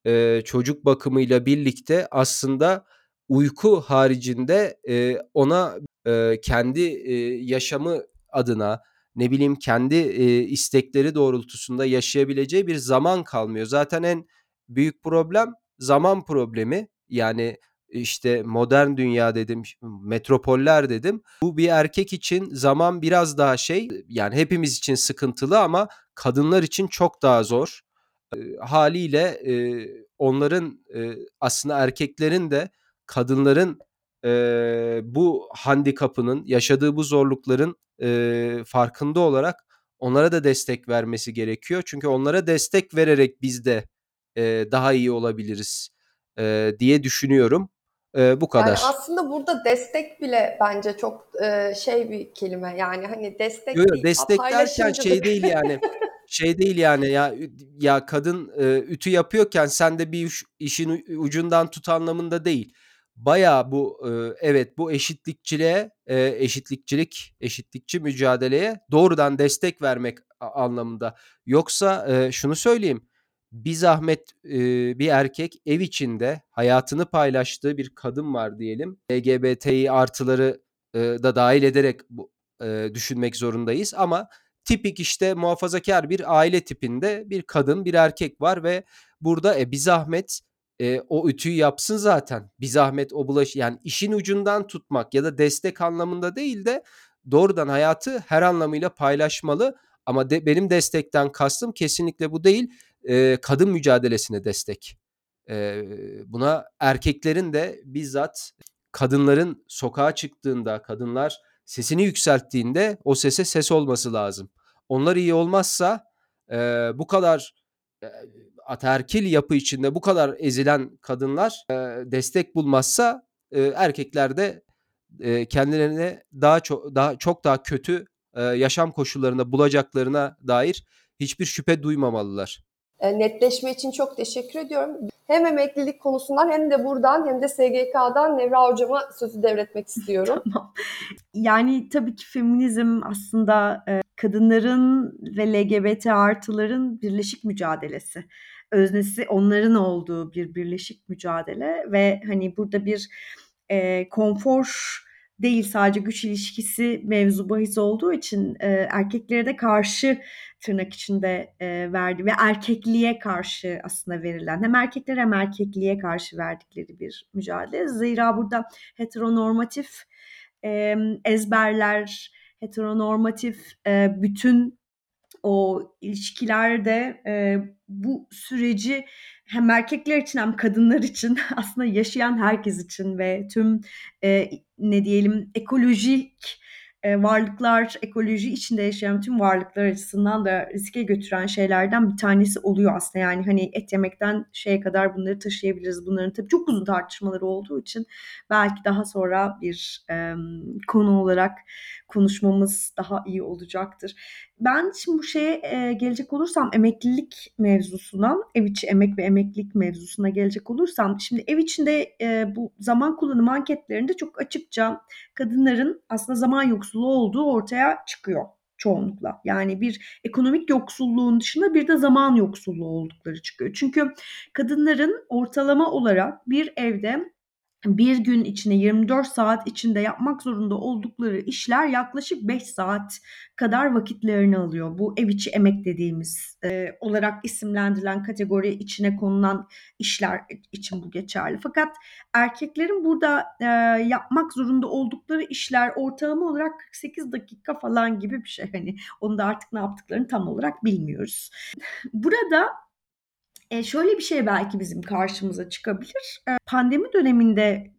e, çocuk bakımıyla birlikte aslında uyku haricinde e, ona e, kendi e, yaşamı adına ne bileyim kendi e, istekleri doğrultusunda yaşayabileceği bir zaman kalmıyor. Zaten en büyük problem zaman problemi. Yani işte modern dünya dedim, metropoller dedim. Bu bir erkek için zaman biraz daha şey yani hepimiz için sıkıntılı ama kadınlar için çok daha zor. E, haliyle e, onların e, aslında erkeklerin de kadınların e, bu handikapının yaşadığı bu zorlukların e, farkında olarak onlara da destek vermesi gerekiyor. Çünkü onlara destek vererek biz de e, daha iyi olabiliriz e, diye düşünüyorum. E, bu kadar. Yani aslında burada destek bile bence çok e, şey bir kelime. Yani hani destek Yo, değil, destek derken paylaşımcılık. şey değil yani. Şey değil yani ya ya kadın e, ütü yapıyorken sen de bir uş- işin u- ucundan tut anlamında değil. Bayağı bu e, evet bu eşitlikçiliğe e, eşitlikçilik eşitlikçi mücadeleye doğrudan destek vermek anlamında. Yoksa e, şunu söyleyeyim. Bir zahmet bir erkek ev içinde hayatını paylaştığı bir kadın var diyelim. LGBTİ artıları da dahil ederek bu düşünmek zorundayız ama tipik işte muhafazakar bir aile tipinde bir kadın bir erkek var ve burada e, bir zahmet e, o ütüyü yapsın zaten. Bir zahmet o bulaş yani işin ucundan tutmak ya da destek anlamında değil de doğrudan hayatı her anlamıyla paylaşmalı. Ama de, benim destekten kastım kesinlikle bu değil. E, kadın mücadelesine destek. E, buna erkeklerin de bizzat kadınların sokağa çıktığında, kadınlar sesini yükselttiğinde o sese ses olması lazım. Onlar iyi olmazsa e, bu kadar ataerkil yapı içinde bu kadar ezilen kadınlar e, destek bulmazsa e, erkekler de e, kendilerine daha çok daha çok daha kötü e, yaşam koşullarında bulacaklarına dair hiçbir şüphe duymamalılar. E, netleşme için çok teşekkür ediyorum. Hem emeklilik konusundan hem de buradan hem de SGK'dan Nevra Hocama sözü devretmek istiyorum. Tamam. Yani tabii ki feminizm aslında e, kadınların ve LGBT artıların birleşik mücadelesi. Öznesi onların olduğu bir birleşik mücadele ve hani burada bir e, konfor değil sadece güç ilişkisi mevzu bahis olduğu için e, erkeklere de karşı tırnak içinde e, verdi ve erkekliğe karşı aslında verilen hem erkekler hem erkekliğe karşı verdikleri bir mücadele. Zira burada heteronormatif e, ezberler, heteronormatif e, bütün o ilişkilerde e, bu süreci hem erkekler için hem kadınlar için aslında yaşayan herkes için ve tüm e, ne diyelim ekolojik e, varlıklar, ekoloji içinde yaşayan tüm varlıklar açısından da riske götüren şeylerden bir tanesi oluyor aslında. Yani hani et yemekten şeye kadar bunları taşıyabiliriz. Bunların tabii çok uzun tartışmaları olduğu için belki daha sonra bir e, konu olarak konuşmamız daha iyi olacaktır. Ben şimdi bu şeye e, gelecek olursam emeklilik mevzusuna, ev içi emek ve emeklilik mevzusuna gelecek olursam, şimdi ev içinde e, bu zaman kullanımı anketlerinde çok açıkça kadınların aslında zaman yoksulluğu olduğu ortaya çıkıyor çoğunlukla. Yani bir ekonomik yoksulluğun dışında bir de zaman yoksulluğu oldukları çıkıyor. Çünkü kadınların ortalama olarak bir evde bir gün içinde 24 saat içinde yapmak zorunda oldukları işler yaklaşık 5 saat kadar vakitlerini alıyor. Bu ev içi emek dediğimiz e, olarak isimlendirilen kategori içine konulan işler için bu geçerli. Fakat erkeklerin burada e, yapmak zorunda oldukları işler ortalama olarak 48 dakika falan gibi bir şey. Hani onu da artık ne yaptıklarını tam olarak bilmiyoruz. Burada e, şöyle bir şey belki bizim karşımıza çıkabilir. E, pandemi döneminde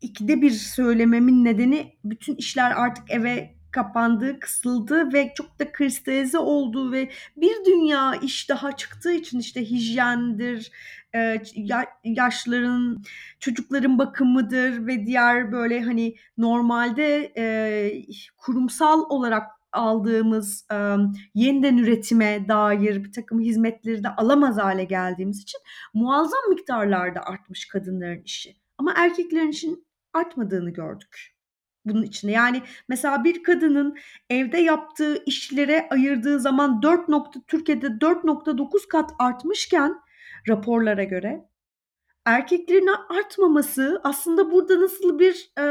ikide bir söylememin nedeni bütün işler artık eve kapandı, kısıldı ve çok da kristalize oldu ve bir dünya iş daha çıktığı için işte hijyendir, e, yaşların, çocukların bakımıdır ve diğer böyle hani normalde e, kurumsal olarak aldığımız yeniden üretime dair bir takım hizmetleri de alamaz hale geldiğimiz için muazzam miktarlarda artmış kadınların işi. Ama erkeklerin işin artmadığını gördük bunun içinde. Yani mesela bir kadının evde yaptığı işlere ayırdığı zaman 4 nokta, Türkiye'de 4.9 kat artmışken raporlara göre erkeklerin artmaması aslında burada nasıl bir e,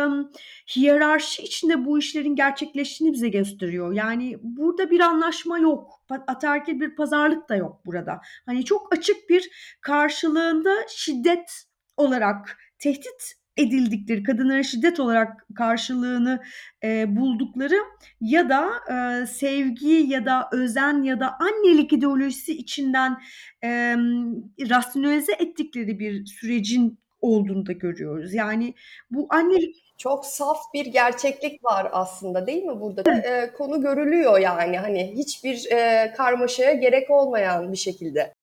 hiyerarşi içinde bu işlerin gerçekleştiğini bize gösteriyor. Yani burada bir anlaşma yok. Ataerkil bir pazarlık da yok burada. Hani çok açık bir karşılığında şiddet olarak tehdit edildikleri, kadınlara şiddet olarak karşılığını e, buldukları ya da e, sevgi ya da özen ya da annelik ideolojisi içinden e, rasyonalize ettikleri bir sürecin olduğunu da görüyoruz. Yani bu annelik çok saf bir gerçeklik var aslında değil mi burada? Da, e, konu görülüyor yani hani hiçbir e, karmaşaya gerek olmayan bir şekilde.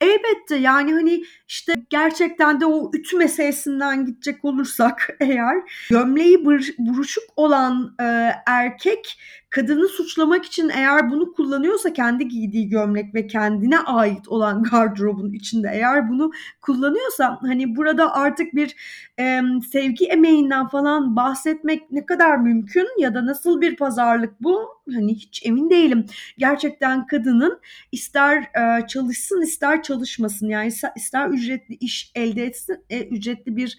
Elbette yani hani işte gerçekten de o ütü meselesinden gidecek olursak eğer gömleği buruşuk olan e, erkek kadını suçlamak için eğer bunu kullanıyorsa kendi giydiği gömlek ve kendine ait olan gardırobun içinde eğer bunu kullanıyorsa hani burada artık bir e, sevgi emeğinden falan bahsetmek ne kadar mümkün ya da nasıl bir pazarlık bu hani hiç emin değilim. Gerçekten kadının ister e, çalışsın ister çalışmasın yani ister ücretli iş elde etsin e, ücretli bir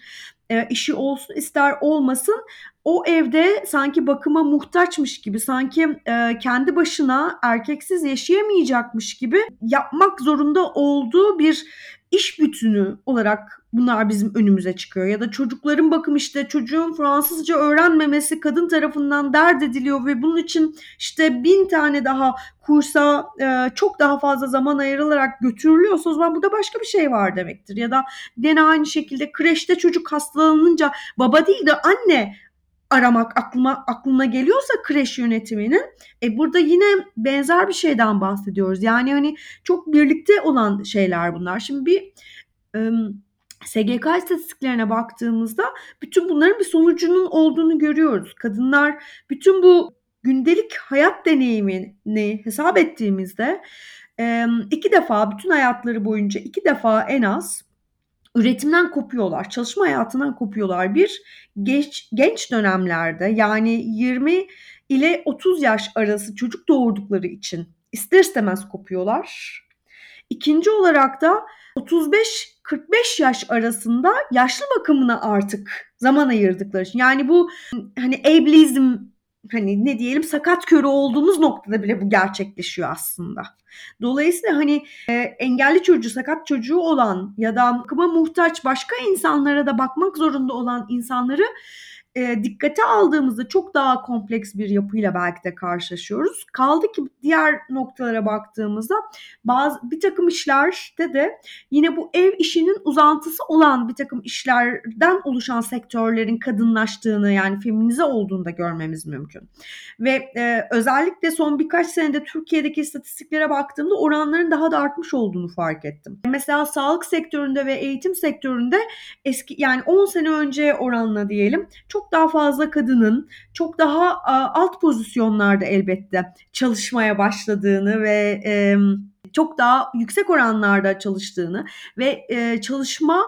e, işi olsun ister olmasın o evde sanki bakıma muhtaçmış gibi sanki e, kendi başına erkeksiz yaşayamayacakmış gibi yapmak zorunda olduğu bir iş bütünü olarak bunlar bizim önümüze çıkıyor. Ya da çocukların bakım işte çocuğun Fransızca öğrenmemesi kadın tarafından dert ediliyor ve bunun için işte bin tane daha kursa e, çok daha fazla zaman ayrılarak götürülüyorsa o zaman burada başka bir şey var demektir. Ya da gene aynı şekilde kreşte çocuk hastalanınca baba değil de anne aramak aklıma aklına geliyorsa kreş yönetiminin e burada yine benzer bir şeyden bahsediyoruz. Yani hani çok birlikte olan şeyler bunlar. Şimdi bir e, SGK istatistiklerine baktığımızda bütün bunların bir sonucunun olduğunu görüyoruz. Kadınlar bütün bu gündelik hayat deneyimini hesap ettiğimizde iki defa bütün hayatları boyunca iki defa en az üretimden kopuyorlar, çalışma hayatından kopuyorlar. Bir genç, genç dönemlerde yani 20 ile 30 yaş arası çocuk doğurdukları için ister istemez kopuyorlar. İkinci olarak da 35-45 yaş arasında yaşlı bakımına artık zaman ayırdıkları için. Yani bu hani ableizm hani ne diyelim sakat körü olduğumuz noktada bile bu gerçekleşiyor aslında. Dolayısıyla hani e, engelli çocuğu, sakat çocuğu olan ya da bakıma muhtaç başka insanlara da bakmak zorunda olan insanları e, dikkate aldığımızda çok daha kompleks bir yapıyla belki de karşılaşıyoruz. Kaldı ki diğer noktalara baktığımızda bazı bir takım işlerde de yine bu ev işinin uzantısı olan bir takım işlerden oluşan sektörlerin kadınlaştığını yani feminize olduğunu da görmemiz mümkün. Ve e, özellikle son birkaç senede Türkiye'deki istatistiklere baktığımda oranların daha da artmış olduğunu fark ettim. Mesela sağlık sektöründe ve eğitim sektöründe eski yani 10 sene önce oranla diyelim çok daha fazla kadının çok daha alt pozisyonlarda elbette çalışmaya başladığını ve çok daha yüksek oranlarda çalıştığını ve çalışma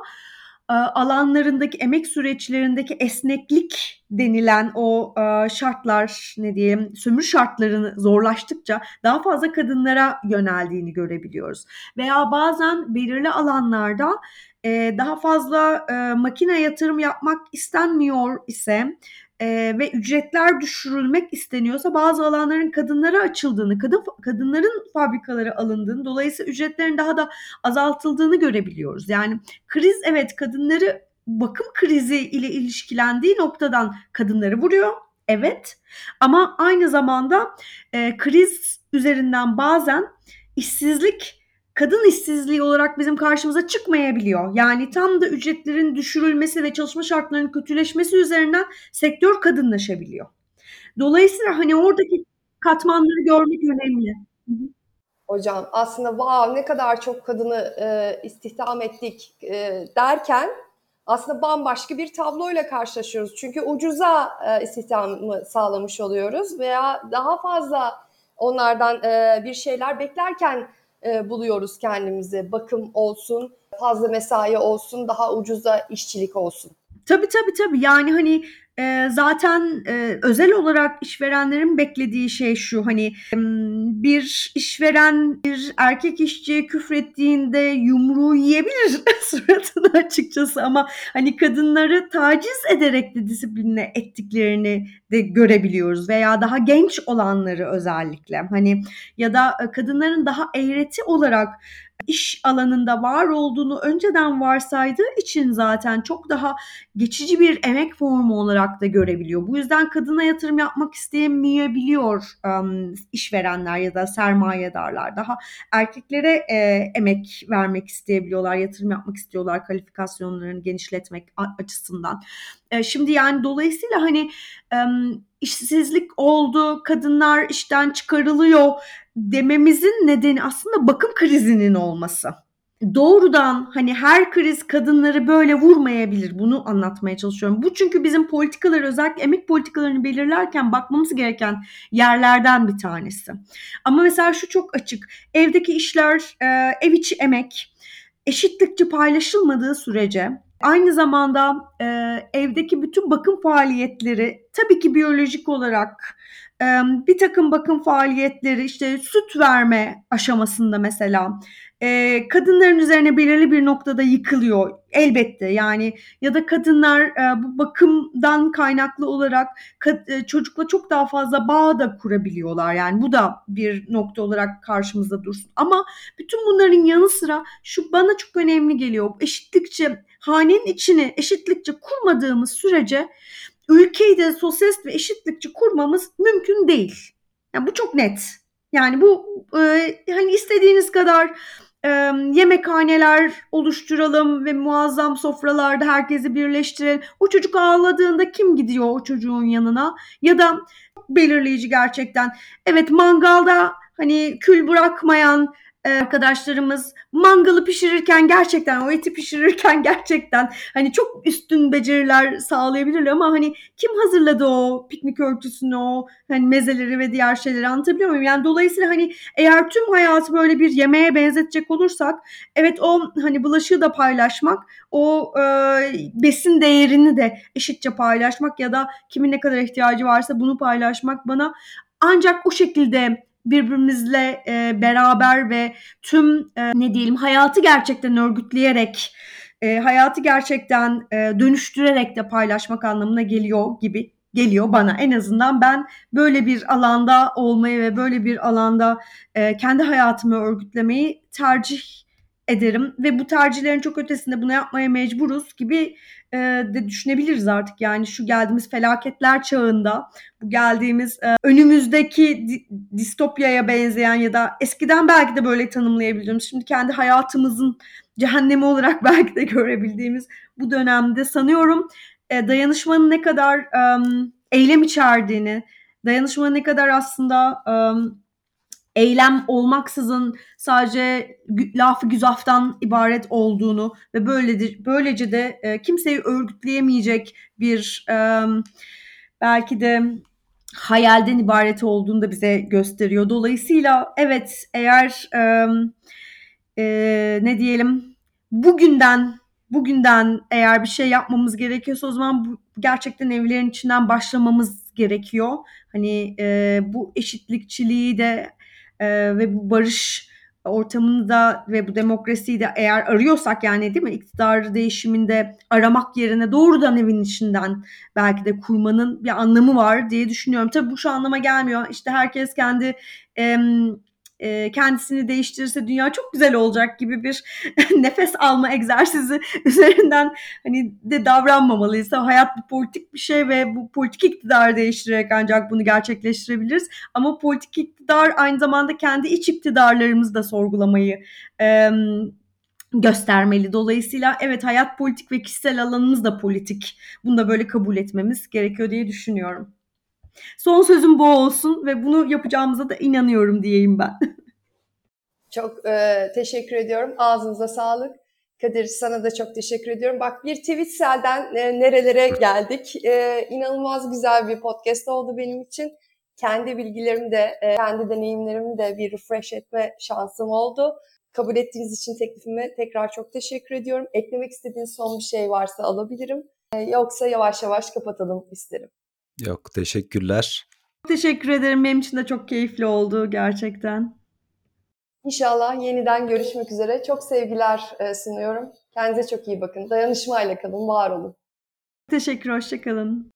alanlarındaki emek süreçlerindeki esneklik denilen o şartlar ne diyeyim sömürü şartlarını zorlaştıkça daha fazla kadınlara yöneldiğini görebiliyoruz. Veya bazen belirli alanlarda e, daha fazla e, makine yatırım yapmak istenmiyor ise ve ücretler düşürülmek isteniyorsa bazı alanların kadınlara açıldığını, kadın kadınların fabrikalara alındığını, dolayısıyla ücretlerin daha da azaltıldığını görebiliyoruz. Yani kriz evet kadınları bakım krizi ile ilişkilendiği noktadan kadınları vuruyor. Evet ama aynı zamanda e, kriz üzerinden bazen işsizlik kadın işsizliği olarak bizim karşımıza çıkmayabiliyor. Yani tam da ücretlerin düşürülmesi ve çalışma şartlarının kötüleşmesi üzerinden sektör kadınlaşabiliyor. Dolayısıyla hani oradaki katmanları görmek önemli. Hocam aslında wow ne kadar çok kadını e, istihdam ettik e, derken aslında bambaşka bir tabloyla karşılaşıyoruz. Çünkü ucuza e, istihdamı sağlamış oluyoruz veya daha fazla onlardan e, bir şeyler beklerken e, buluyoruz kendimizi. Bakım olsun, fazla mesai olsun, daha ucuza işçilik olsun. Tabii tabii tabii. Yani hani e, zaten e, özel olarak işverenlerin beklediği şey şu hani bir işveren bir erkek işçiye küfrettiğinde yumruğu yiyebilir suratını açıkçası ama hani kadınları taciz ederek de disipline ettiklerini de görebiliyoruz veya daha genç olanları özellikle. Hani ya da kadınların daha eğreti olarak iş alanında var olduğunu önceden varsaydığı için zaten çok daha geçici bir emek formu olarak da görebiliyor. Bu yüzden kadına yatırım yapmak istemeyebiliyor um, işverenler ya da sermayedarlar. Daha erkeklere e, emek vermek isteyebiliyorlar, yatırım yapmak istiyorlar kalifikasyonlarını genişletmek açısından. E, şimdi yani dolayısıyla hani işsizlik oldu, kadınlar işten çıkarılıyor dememizin nedeni aslında bakım krizinin olması. doğrudan hani her kriz kadınları böyle vurmayabilir. Bunu anlatmaya çalışıyorum. Bu çünkü bizim politikaları özellikle emek politikalarını belirlerken bakmamız gereken yerlerden bir tanesi. Ama mesela şu çok açık. Evdeki işler, ev içi emek eşitlikçe paylaşılmadığı sürece aynı zamanda e, evdeki bütün bakım faaliyetleri tabii ki biyolojik olarak e, bir takım bakım faaliyetleri işte süt verme aşamasında mesela e, kadınların üzerine belirli bir noktada yıkılıyor elbette. Yani ya da kadınlar e, bu bakımdan kaynaklı olarak kad- e, çocukla çok daha fazla bağ da kurabiliyorlar. Yani bu da bir nokta olarak karşımızda dursun. Ama bütün bunların yanı sıra şu bana çok önemli geliyor. Eşitlikçe hanenin içini eşitlikçe kurmadığımız sürece ülkeyi de sosyalist ve eşitlikçi kurmamız mümkün değil. Yani bu çok net. Yani bu e, hani istediğiniz kadar e, yemekhaneler oluşturalım ve muazzam sofralarda herkesi birleştirelim. O çocuk ağladığında kim gidiyor o çocuğun yanına? Ya da belirleyici gerçekten. Evet mangalda hani kül bırakmayan e, arkadaşlarımız mangalı pişirirken gerçekten o eti pişirirken gerçekten hani çok üstün beceriler sağlayabilirler ama hani kim hazırladı o piknik örtüsünü o hani mezeleri ve diğer şeyleri anlatabiliyor muyum? Yani dolayısıyla hani eğer tüm hayatı böyle bir yemeğe benzetecek olursak evet o hani bulaşığı da paylaşmak o e, besin değerini de eşitçe paylaşmak ya da kimin ne kadar ihtiyacı varsa bunu paylaşmak bana ancak o şekilde birbirimizle e, beraber ve tüm e, ne diyelim hayatı gerçekten örgütleyerek e, hayatı gerçekten e, dönüştürerek de paylaşmak anlamına geliyor gibi geliyor bana. En azından ben böyle bir alanda olmayı ve böyle bir alanda e, kendi hayatımı örgütlemeyi tercih ederim ve bu tercihlerin çok ötesinde bunu yapmaya mecburuz gibi e, de düşünebiliriz artık. Yani şu geldiğimiz felaketler çağında, bu geldiğimiz e, önümüzdeki di- distopyaya benzeyen ya da eskiden belki de böyle tanımlayabildiğimiz, şimdi kendi hayatımızın cehennemi olarak belki de görebildiğimiz bu dönemde sanıyorum e, dayanışmanın ne kadar e, eylem içerdiğini, dayanışmanın ne kadar aslında e, eylem olmaksızın sadece lafı güzaftan ibaret olduğunu ve böylece, böylece de e, kimseyi örgütleyemeyecek bir e, belki de hayalden ibaret olduğunu da bize gösteriyor. Dolayısıyla evet eğer e, e, ne diyelim bugünden bugünden eğer bir şey yapmamız gerekiyorsa o zaman bu, gerçekten evlerin içinden başlamamız gerekiyor. Hani e, bu eşitlikçiliği de e, ve bu barış ortamını da ve bu demokrasiyi de eğer arıyorsak yani değil mi iktidar değişiminde aramak yerine doğrudan evin içinden belki de kurmanın bir anlamı var diye düşünüyorum. Tabii bu şu anlama gelmiyor. İşte herkes kendi kendisini değiştirirse dünya çok güzel olacak gibi bir nefes alma egzersizi üzerinden hani de davranmamalıyız. Hayat bir politik bir şey ve bu politik iktidarı değiştirerek ancak bunu gerçekleştirebiliriz. Ama politik iktidar aynı zamanda kendi iç iktidarlarımızı da sorgulamayı e, göstermeli. Dolayısıyla evet hayat politik ve kişisel alanımız da politik. Bunu da böyle kabul etmemiz gerekiyor diye düşünüyorum. Son sözüm bu olsun ve bunu yapacağımıza da inanıyorum diyeyim ben. Çok e, teşekkür ediyorum. Ağzınıza sağlık. Kadir sana da çok teşekkür ediyorum. Bak bir Twitsel'den e, nerelere geldik. E, inanılmaz güzel bir podcast oldu benim için. Kendi bilgilerimi de, e, kendi deneyimlerimi de bir refresh etme şansım oldu. Kabul ettiğiniz için teklifime tekrar çok teşekkür ediyorum. Eklemek istediğiniz son bir şey varsa alabilirim. E, yoksa yavaş yavaş kapatalım isterim. Yok teşekkürler. Teşekkür ederim. Benim için de çok keyifli oldu gerçekten. İnşallah yeniden görüşmek üzere. Çok sevgiler e, sunuyorum. Kendinize çok iyi bakın. Dayanışmayla kalın, var olun. Teşekkür, hoşçakalın.